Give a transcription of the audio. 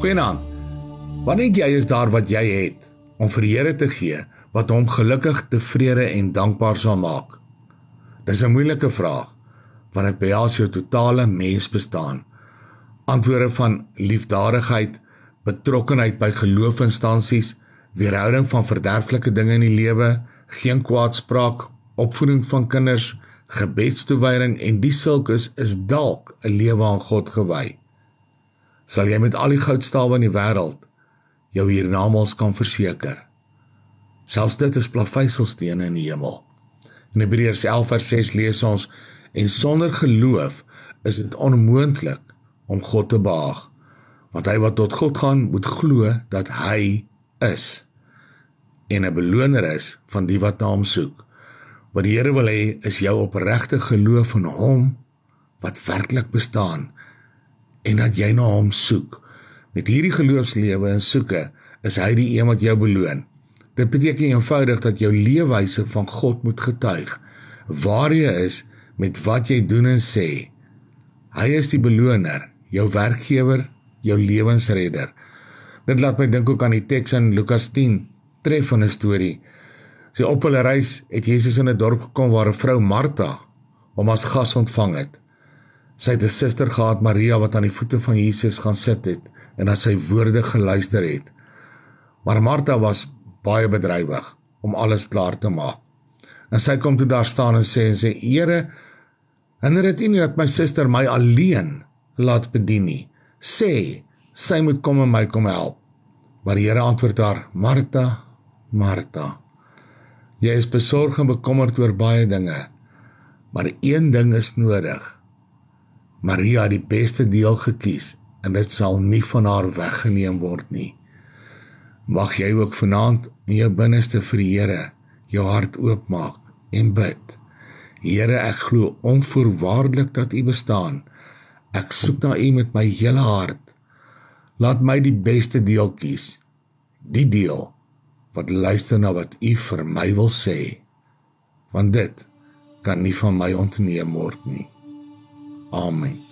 Goeienaand. Wanneer jy is daar wat jy het om vir die Here te gee wat hom gelukkig, tevrede en dankbaar sal maak? Dis 'n moeilike vraag want dit behels jou totale mensbestaan. Antwoorde van liefdadigheid, betrokkenheid by geloofsinstansies, weerhouding van verderflike dinge in die lewe, geen kwaadspraak, opvoeding van kinders, gebedstoewyding en die sulkes is dalk 'n lewe aan God gewy sal jy met al die goudstawe in die wêreld jou hiernamaals kan verseker. Selfs dit is plaveisselstene in die hemel. In Hebreërs 11:6 lees ons en sonder geloof is dit onmoontlik om God te behaag. Want hy wat tot God gaan, moet glo dat hy is en 'n beloner is van die wat na hom soek. Wat die Here wil hê is jou opregte geloof in hom wat werklik bestaan en dat jy na hom soek. Met hierdie geloofslewe en soeke is hy die een wat jou beloon. Dit beteken eenvoudig dat jou leefwyse van God moet getuig. Waar jy is met wat jy doen en sê. Hy is die beloner, jou werkgewer, jou lewensredder. Dit laat my dink ook aan die teks in Lukas 10, treffende storie. Sy op hulle reis het Jesus in 'n dorp gekom waar 'n vrou Martha hom as gas ontvang het. Sy het 'n suster gehad, Maria, wat aan die voete van Jesus gaan sit het en na sy woorde geluister het. Maar Martha was baie bedrywig om alles klaar te maak. En sy kom toe daar staan en sê en sê: "Here, hinder dit nie dat my suster my alleen laat bedien nie. Sê sy moet kom en my kom help." Maar die Here antwoord haar: "Martha, Martha, jy is besorg en bekommerd oor baie dinge, maar een ding is nodig." Maria het die beste deel gekies en dit sal nie van haar weggeneem word nie. Mag jy ook vanaand in jou binneste vir die Here jou hart oopmaak en bid. Here, ek glo onvoorwaardelik dat U bestaan. Ek soek na U met my hele hart. Laat my die beste deel kies. Die deel wat luister na wat U vir my wil sê. Want dit kan nie van my ontneem word nie. Amen.